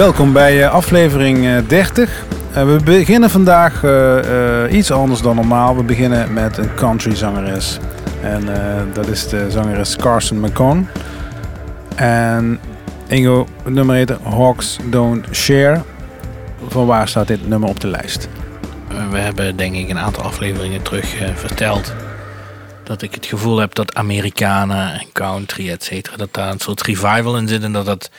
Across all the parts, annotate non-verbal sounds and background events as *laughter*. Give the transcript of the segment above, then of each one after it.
Welkom bij uh, aflevering uh, 30. Uh, we beginnen vandaag iets anders dan normaal. We beginnen met een country zangeres. En dat is de zangeres Carson McCone. En Ingo, nummer heet Hawks Don't Share. Van waar staat dit nummer op de lijst? we hebben denk ik een aantal afleveringen terug verteld dat ik het gevoel heb dat Amerikanen en country, et cetera, dat daar een soort revival in zit. En dat dat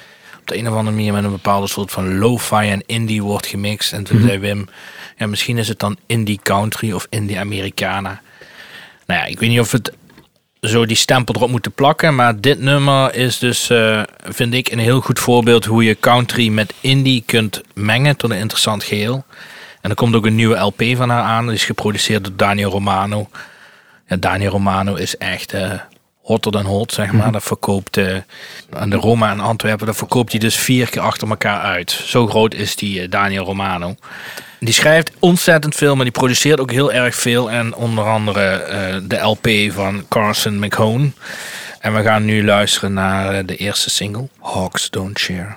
op de een of andere manier met een bepaalde soort van lo-fi en indie wordt gemixt. En toen mm zei Wim, ja, misschien is het dan indie country of indie Americana. Nou ja, ik weet niet of het zo die stempel erop moeten plakken. Maar dit nummer is dus, uh, vind ik, een heel goed voorbeeld hoe je country met indie kunt mengen tot een interessant geheel. En er komt ook een nieuwe LP van haar aan. Die is geproduceerd door Daniel Romano. Ja, Daniel Romano is echt uh, hotter dan hot, zeg maar. Mhm. Dat verkoopt uh, aan de Roma en Antwerpen, dat verkoopt hij dus vier keer achter elkaar uit. Zo groot is die uh, Daniel Romano. Die schrijft ontzettend veel, maar die produceert ook heel erg veel. En onder andere de LP van Carson McHone. En we gaan nu luisteren naar de eerste single, Hawks Don't Share.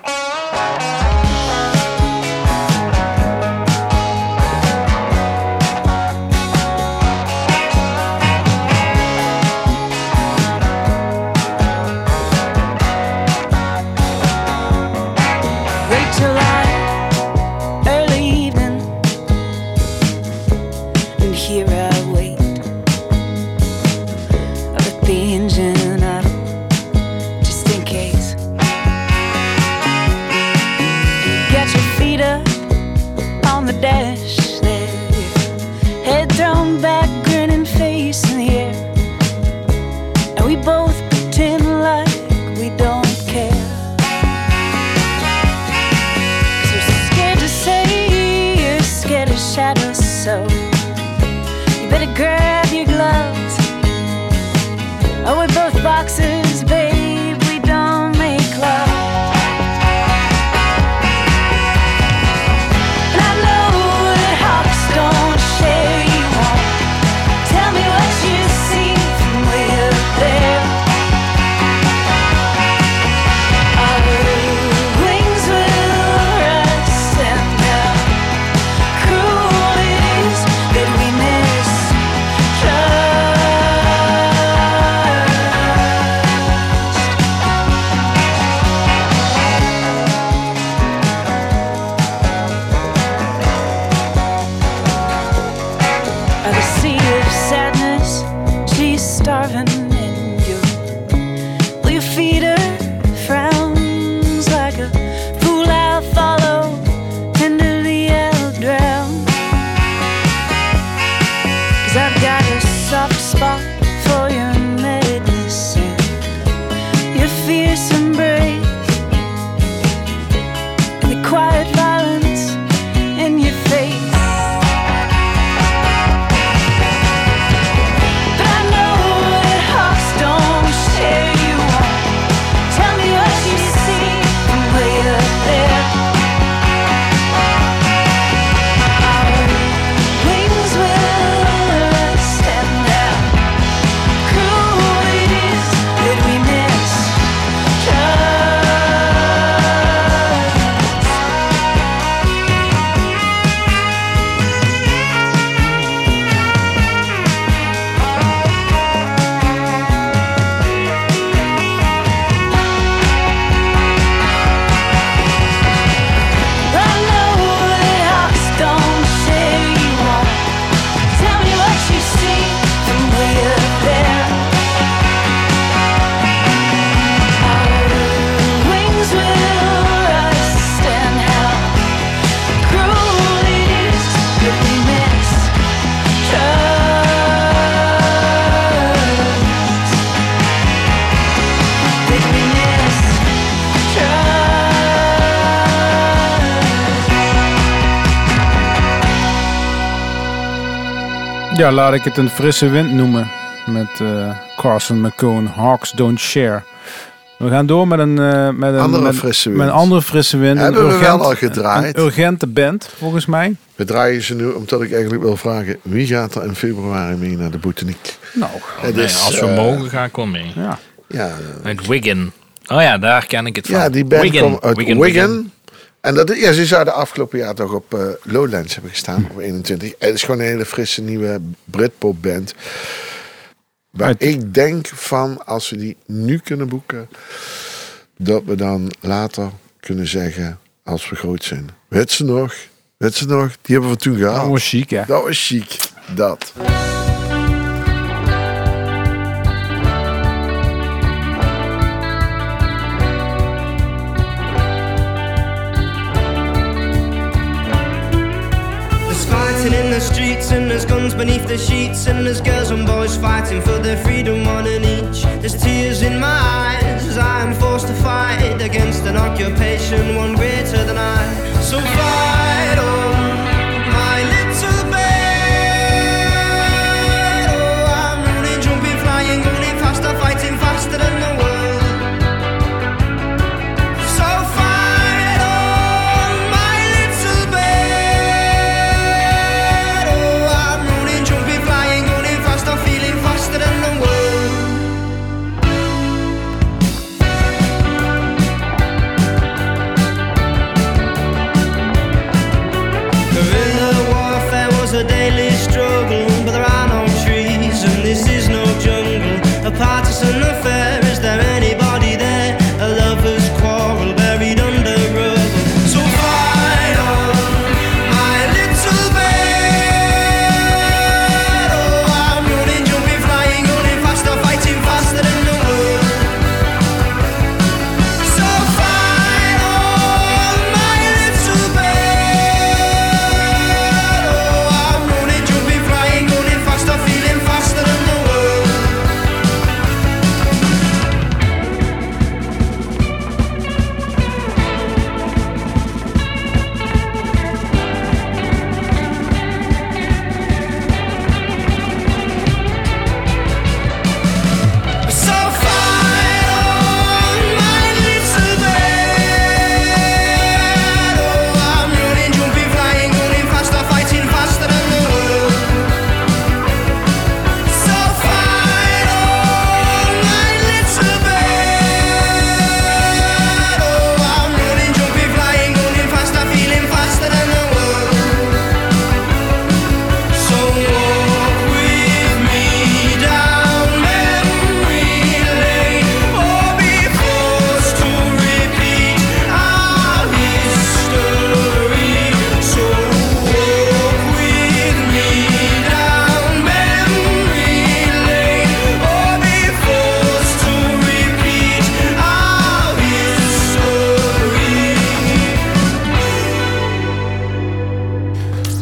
Ja, laat ik het een frisse wind noemen. Met uh, Carson McCone, Hawks Don't Share. We gaan door met een, uh, met een, andere, met, frisse wind. met een andere frisse wind. Hebben een urgent, we wel al gedraaid. Een urgente band, volgens mij. We draaien ze nu omdat ik eigenlijk wil vragen... wie gaat er in februari mee naar de botaniek? Nou, nee, als we uh, mogen ga ik wel mee. Ja. ja Uit Wigan. Oh ja, daar ken ik het van. Ja, die band Wigan. komt uit Wigan. Wigan. En dat, ja, ze zouden afgelopen jaar toch op eh, Lowlands hebben gestaan, op 21. En het is gewoon een hele frisse nieuwe Britpop band. Waar Uit- ik denk van, als we die nu kunnen boeken, dat we dan later kunnen zeggen, als we groot zijn. Weet ze nog? Weet ze nog? Die hebben we toen gehad. Dat was chic, hè? Dat was chic. Dat. Streets and there's guns beneath the sheets and there's girls and boys fighting for their freedom one and each. There's tears in my eyes as I am forced to fight against an occupation one greater than I. So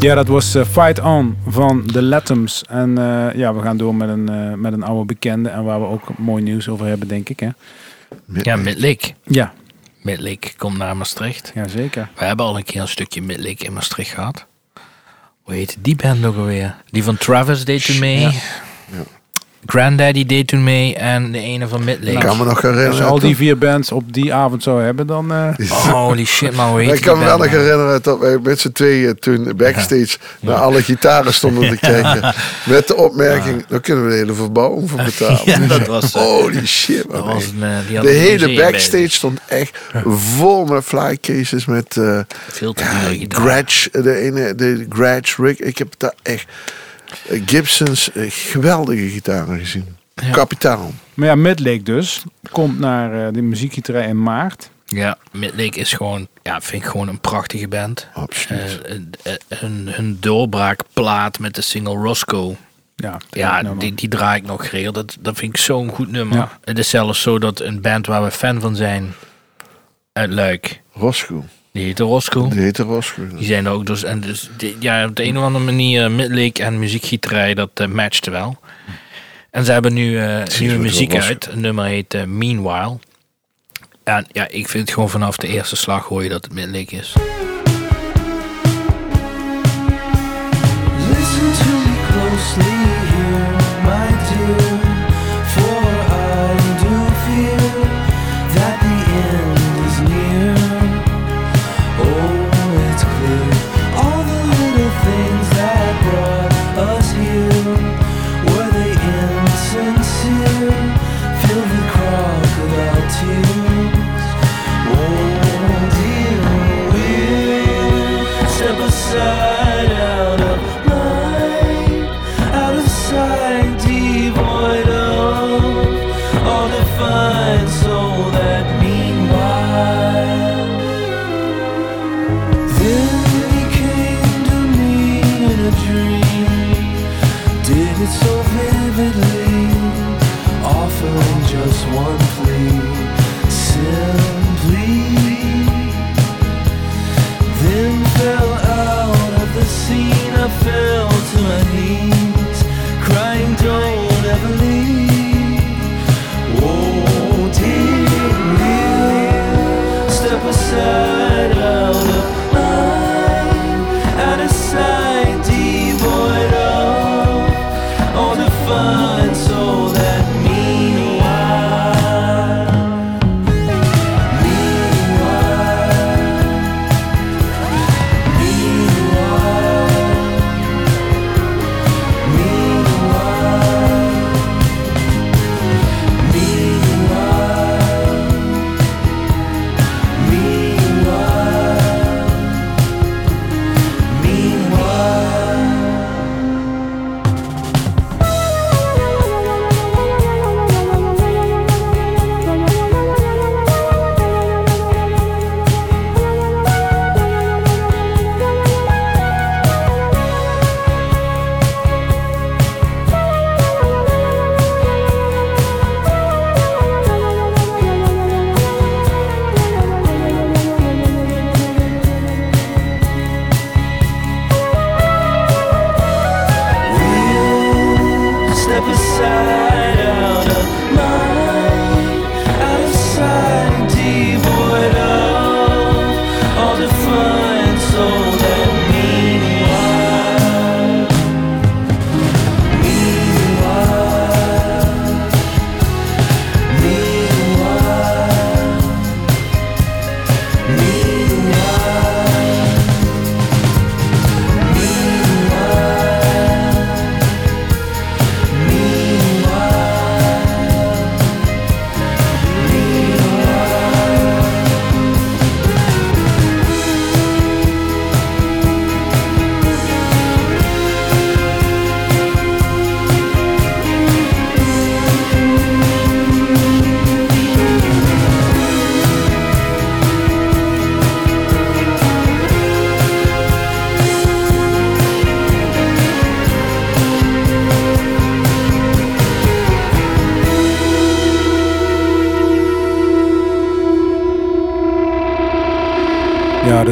Ja, dat was eh, Fight On van The Latums. En eh, ja, we gaan door met een, eh, met een oude bekende. En waar we ook mooi nieuws over hebben, denk ik. Hè? Ja, Midlake. Ja, Midlake komt naar Maastricht. ja, zeker. We hebben al een keer een stukje Midlake in Maastricht gehad. Hoe heet die band ook alweer? Die van Travis deed toen mee. Ja. Granddaddy deed toen mee. En de ene van Ik Midlake. kan me nog herinneren. Als je al die vier bands op die avond zou hebben, dan... eh, *laughs* Holy shit, man. Hoe heet ik kan me wel nog herinneren dat wij met z'n tweeën toen backstage naar alle gitaren stonden te *laughs* kijken. Met de opmerking, dan kunnen we de hele verbouwing voor betalen. *laughs* Ja, dat was... eh, Holy shit, dat man. was een, eh, die De hele backstage stond echt vol met flycases met eh Veel te ja. Gretsch, de ene, de Gretsch Rick. Ik heb daar echt Gibsons eh, geweldige gitaren gezien. Ja. Kapitaal. Maar ja, Midlake dus. Komt naar eh, de muziekgieterij in maart. Ja, Midlake is gewoon... Ja, vind ik gewoon een prachtige band. Absoluut. Eh, eh, eh, hun, hun doorbraakplaat met de single Roscoe. Ja, Ja, die, die draai ik nog geregeld. Dat, dat vind ik zo'n goed nummer. Ja. Het is zelfs zo dat een band waar we fan van zijn... Uit Luik. Roscoe. Die heette Roscoe. Die heette Roscoe. Die zijn er ook dus. En dus die- ja, op de een of andere manier, Midlake en muziekgieterij, dat eh, matchte wel. En ze hebben nu eh, nieuwe muziek uit. Een nummer heet eh, Meanwhile. En ja, ik vind het gewoon vanaf de eerste slag hoor je dat het Midlake is. Listen to me closely here, my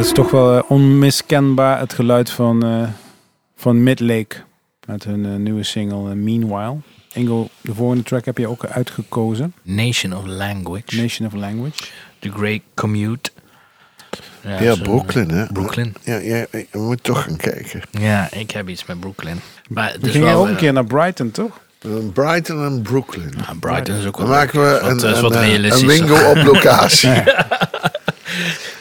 dat is toch wel eh, onmiskenbaar het geluid van, eh van Midlake. Met hun eh, nieuwe single Meanwhile. Ingo, de volgende track heb je ook uitgekozen. Nation of Language. Nation of Language. The Great Commute. Ja, Brooklyn, hè? Brooklyn. Ja, ja, je moet toch gaan kijken. Ja, ik heb iets met Brooklyn. Maar gingen wel, ook een keer naar Brighton, toch? Brighton en Brooklyn. ja, Brighton is ook Dan wel maken we een, wat een, een realistischer. winkel op locatie. *laughs* *laughs*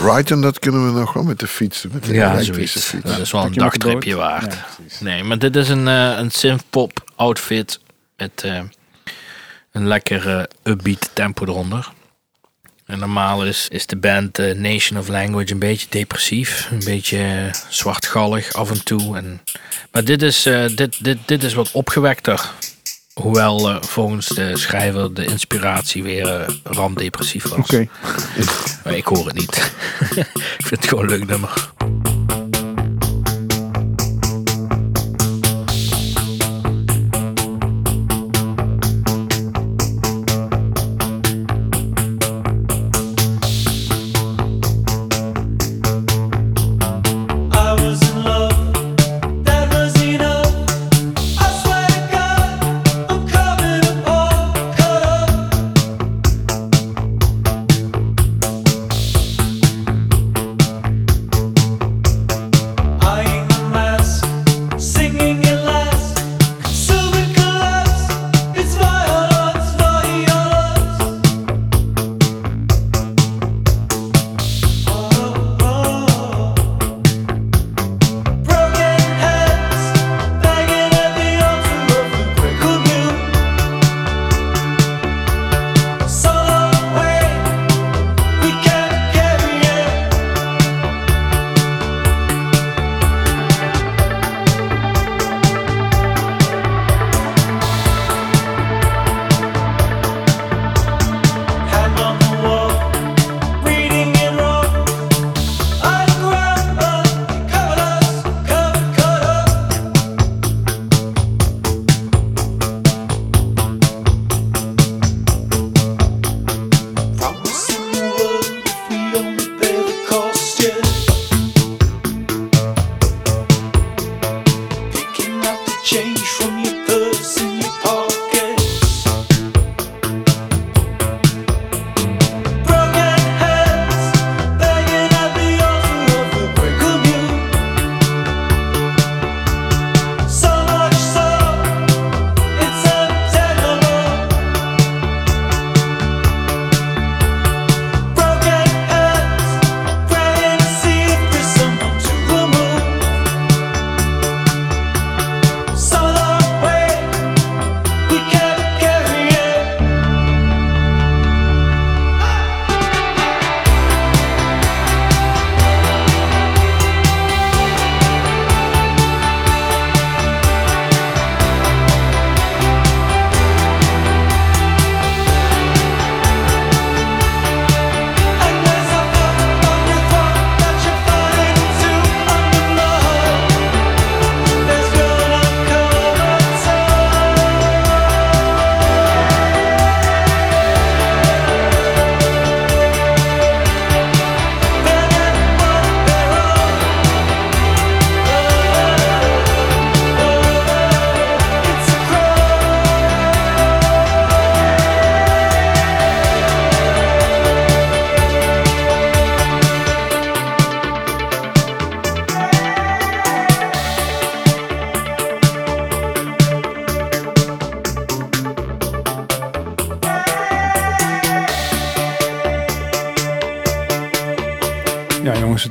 En Brighton, dat kunnen we nog wel met de fiets doen. Met de Ja, elektrische zoiets. fiets. Dat is wel een dagtripje waard. Ja, nee, maar dit is een, eh een synthpop outfit met eh, een lekkere upbeat tempo eronder. En normaal is, is de band eh, Nation of Language een beetje depressief, een beetje zwartgallig af en toe. En, maar dit is, eh, dit, dit, dit is wat opgewekter. Hoewel eh, volgens de schrijver de inspiratie weer eh ramdepressief was. Oké. *laughs* Maar ik hoor het niet. *laughs* ik vind het gewoon een leuk nummer.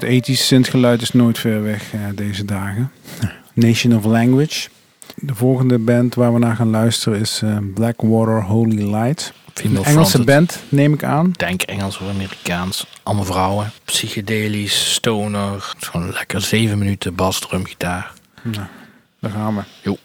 Ethisch synthgeluid is nooit ver weg eh, deze dagen. Nation of Language. De volgende band waar we naar gaan luisteren is eh, Blackwater Holy Light. Een Engelse fronted. band, neem ik aan. Denk Engels of Amerikaans. Allemaal vrouwen. Psychedelisch, stoner. Gewoon lekker. Zeven minuten bas, drum, gitaar. Nou, daar gaan we. Jo.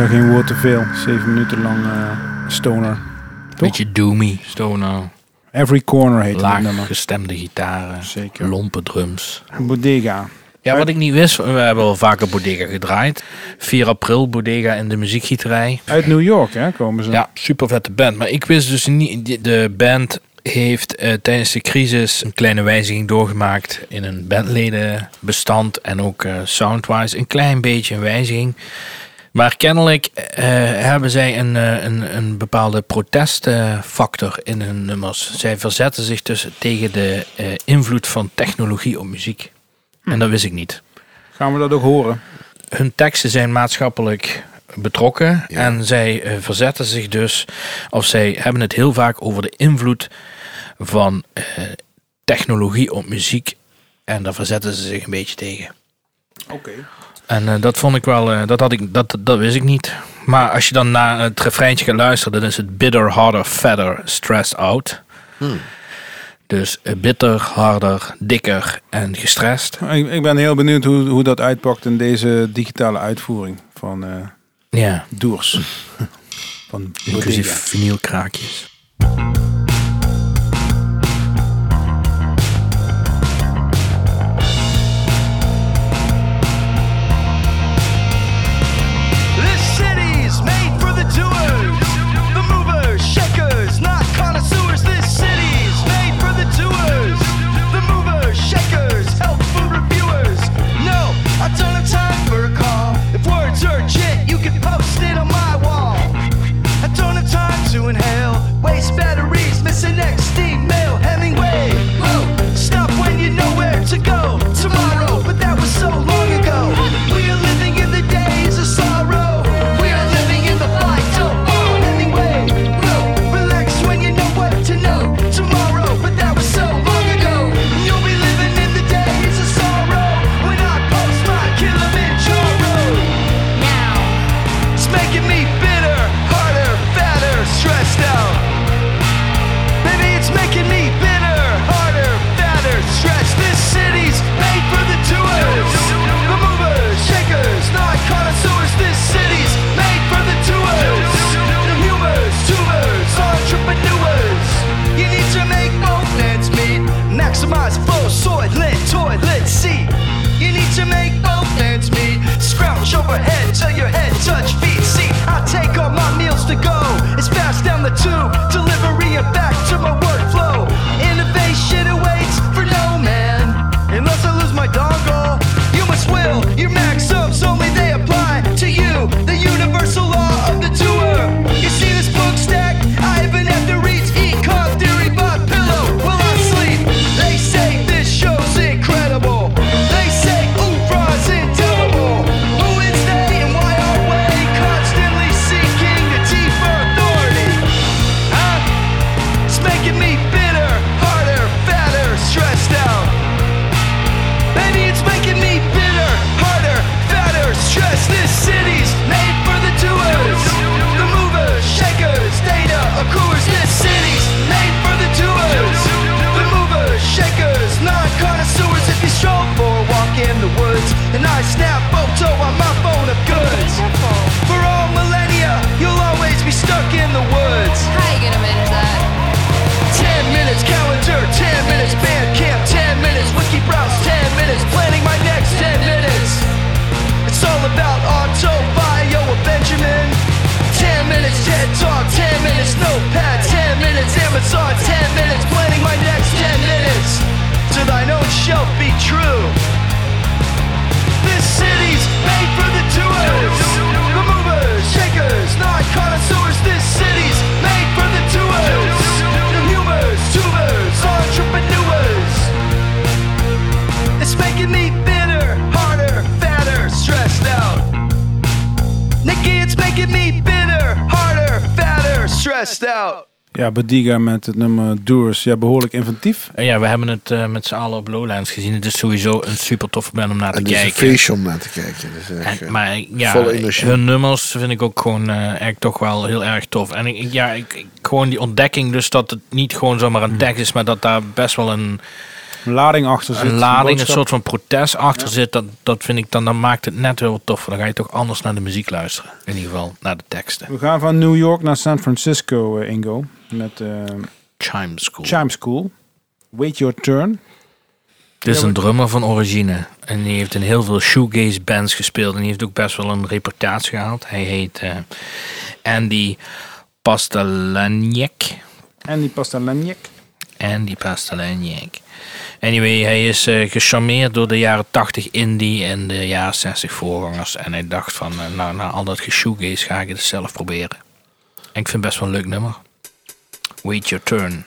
Ja, geen woord te veel. Zeven minuten lang eh, stoner. Beetje doomy, stoner, Every Corner heet het laag nummer. gestemde gitaren, Zeker. lompe drums. Bodega. Ja, wat ik niet wist, we hebben al vaker Bodega gedraaid. 4 april, Bodega in de muziekgieterij. Uit New York hè, komen ze. Ja, super vette band. Maar ik wist dus niet, de band heeft eh, tijdens de crisis een kleine wijziging doorgemaakt in een bandledenbestand en ook eh, soundwise een klein beetje een wijziging. Maar kennelijk eh, hebben zij een, eh, een, een bepaalde protestfactor in hun nummers. Zij verzetten zich dus tegen de eh, invloed van technologie op muziek. En dat wist ik niet. Gaan we dat ook horen? Hun teksten zijn maatschappelijk betrokken Ja. en zij verzetten zich dus, of zij hebben het heel vaak over de invloed van eh, technologie op muziek. En daar verzetten ze zich een beetje tegen. Oké. En eh, dat vond ik wel, eh, dat, had ik, dat, dat wist ik niet. Maar als je dan naar het refreintje gaat luisteren, dan is het bitter, harder, fatter, stressed out. Dus eh, bitter, harder, dikker en gestrest. Ik, ik ben heel benieuwd hoe, hoe dat uitpakt in deze digitale uitvoering van eh Ja, Doers. *laughs* van inclusief vinylkraakjes. Overhead till your head touch feet. See, I take all my meals to go. It's fast down the tube, delivery and back to my workflow. Innovation awaits for no man. Unless I lose my dongle, you must will. Your maxims only they apply to you. The universal minutes notepad, 10 minutes Amazon, 10 minutes planning my next 10 minutes. To thine own shelf be true. This city's made for fatter, stressed out. Ja, Bodega met het nummer Doers. Ja, behoorlijk inventief. En ja, we hebben het eh, met z'n allen op Lowlands gezien. Het is sowieso een super toffe band om naar te En het is een kijken. feestje om naar te kijken. Dus echt, En, eh, maar ja, hun nummers vind ik ook gewoon eh, eigenlijk toch wel heel erg tof. En ik, ja, ik, ik- gewoon die ontdekking dus dat het niet gewoon zomaar een tekst is, maar dat daar best wel een Een lading achter zit. een lading, een soort van protest achter zit, dat, dat vind ik dan, dan maakt het net wat toffer. Dan ga je toch anders naar de muziek luisteren. In ieder geval naar de teksten. We gaan van New York naar San Francisco, eh, Ingo. Met eh, Chime School. Chime School. Wait Your Turn. Dit is een drummer van origine. En die heeft in heel veel shoegaze bands gespeeld. En die heeft ook best wel een reputatie gehad. Hij heet eh, Andy Pastelaniak. En die Pastelaniak. Andy Pastelaniak. Anyway, hij is eh, gecharmeerd door de jaren 80 indie en de jaren 60 voorgangers. En hij dacht van, eh, nou, na al dat geshoegaze ga ik het zelf proberen. En ik vind het best wel een leuk nummer. Wait your turn.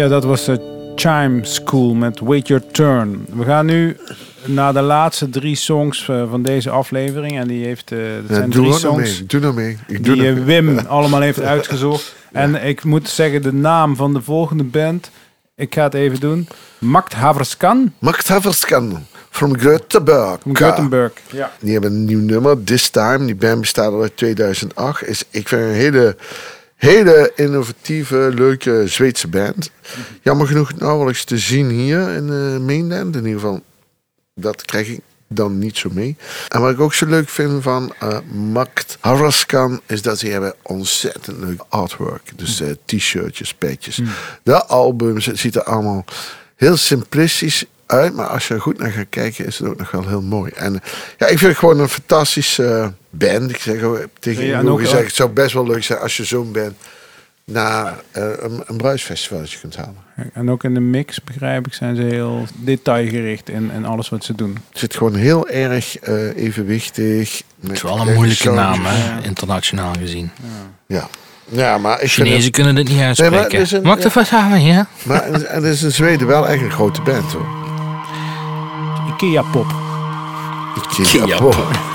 Ja, dat was de Chime School met Wait Your Turn. We gaan nu naar de laatste drie songs eh, van deze aflevering. En die heeft, eh dat zijn doe drie songs mee. Doe nou mee. Ik doe die eh. Wim allemaal heeft *laughs* uitgezocht. En ik moet zeggen, de naam van de volgende band, ik ga het even doen. Macht Haverskan Max Haverskan from Göteborg. van Gothenburg. Ja. Die hebben een nieuw nummer, This Time. Die band bestaat al uit 2008. Is, ik vind een hele, hele innovatieve, leuke Zweedse band. Jammer genoeg wel eens te zien hier in uh, Mainland. In ieder geval, dat krijg ik dan niet zo mee. En wat ik ook zo leuk vind van uh, Makt Haraskan is dat ze hebben ontzettend leuk artwork. Dus uh, t-shirtjes, petjes. De albums, het ziet er allemaal heel simplistisch uit. Maar als je er goed naar gaat kijken, is het ook nog wel heel mooi. En ja, ik vind het gewoon een fantastische uh, band. Ik zeg ook tegen Ja, ja, en ook- gezegd, het zou best wel leuk zijn als je zo'n band naar uh, een, een bruisfestivaletje kunt halen. En ook in de mix, begrijp ik, zijn ze heel detailgericht in, in alles wat ze doen. Het zit gewoon heel erg uh, evenwichtig. Het is wel een moeilijke naam, hè? internationaal gezien. Ja. Ja, maar ik Chinezen kunnen dit niet uitspreken. Nee, maar het is een- Maakt er wat aan, ja? het, maar het is in Zweden wel echt een grote band hoor. Kia Pop. Kia Pop.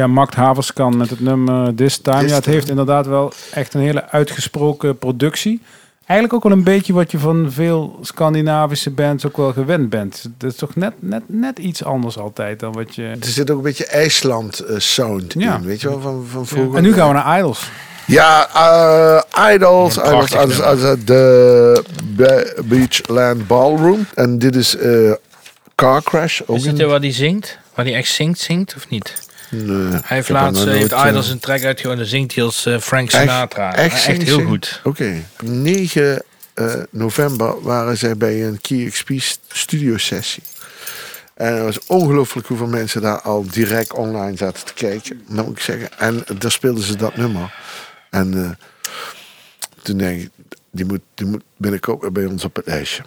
Ja, Makt Haverskan met het nummer This Time. This ja, het Time. heeft inderdaad wel echt een hele uitgesproken productie. Eigenlijk ook wel een beetje wat je van veel Scandinavische bands ook wel gewend bent. Het is toch net, net, net iets anders altijd dan wat je... Er zit ook een beetje IJsland eh, sound Ja. in, weet je wel, van, van vroeger. En nu gaan we naar Idols. Ja, eh, Idols, Idols, Idols, de Be- Beachland Ballroom. En dit is eh, Car Crash. Ook Is dit een- waar die zingt? Waar die echt zingt, zingt of niet? Nee, Hij heeft laatst eh, heeft Idols een track uitgehoord en dan zingt hij als eh, Frank Sinatra. echt heel goed. Oké. 9 eh, november waren zij bij een KeyXP studio sessie. En het was ongelooflijk hoeveel mensen daar al direct online zaten te kijken. Dat moet ik zeggen. En daar speelden ze dat nummer. En toen denk ik, die moet, die moet binnenkort bij ons op het lijstje.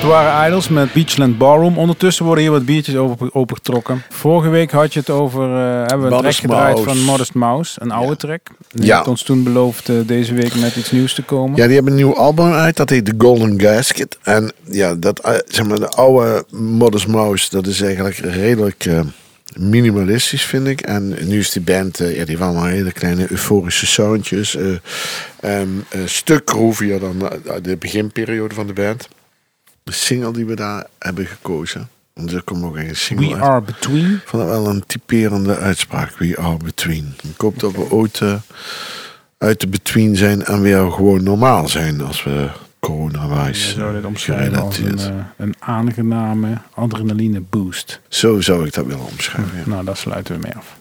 Dat waren Idols met Beachland Ballroom. Ondertussen worden hier wat biertjes open, opengetrokken. Vorige week had je het over... eh, hebben we een track gedraaid Mouse. van Modest Mouse. Een oude track. Die Ja. heeft ons toen beloofd eh, deze week met iets nieuws te komen. Ja, die hebben een nieuw album uit. Dat heet The Golden Gasket. En ja, dat, eh, zeg maar, de oude Modest Mouse, dat is eigenlijk redelijk minimalistisch, vind ik. En nu is die band, ja, die heeft allemaal hele kleine euforische soundjes. eh, en een stuk groovier dan de beginperiode van de band. De single die we daar hebben gekozen. Want er komt ook een single We uit. Are Between. Ik vond dat wel een typerende uitspraak. We are between. Ik hoop dat we ooit eh, uit de between zijn en weer gewoon normaal zijn als we zou dit eh, omschrijven als een, eh, een aangename adrenaline boost. Zo zou ik dat willen omschrijven. ja. Nou, daar sluiten we mee af.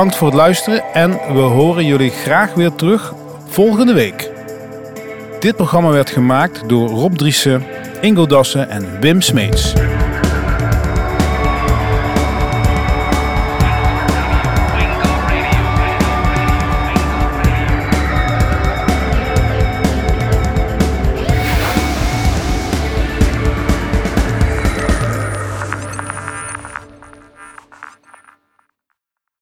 Bedankt voor het luisteren en we horen jullie graag weer terug volgende week. Dit programma werd gemaakt door Rob Driessen, Ingo Dassen en Wim Smeets.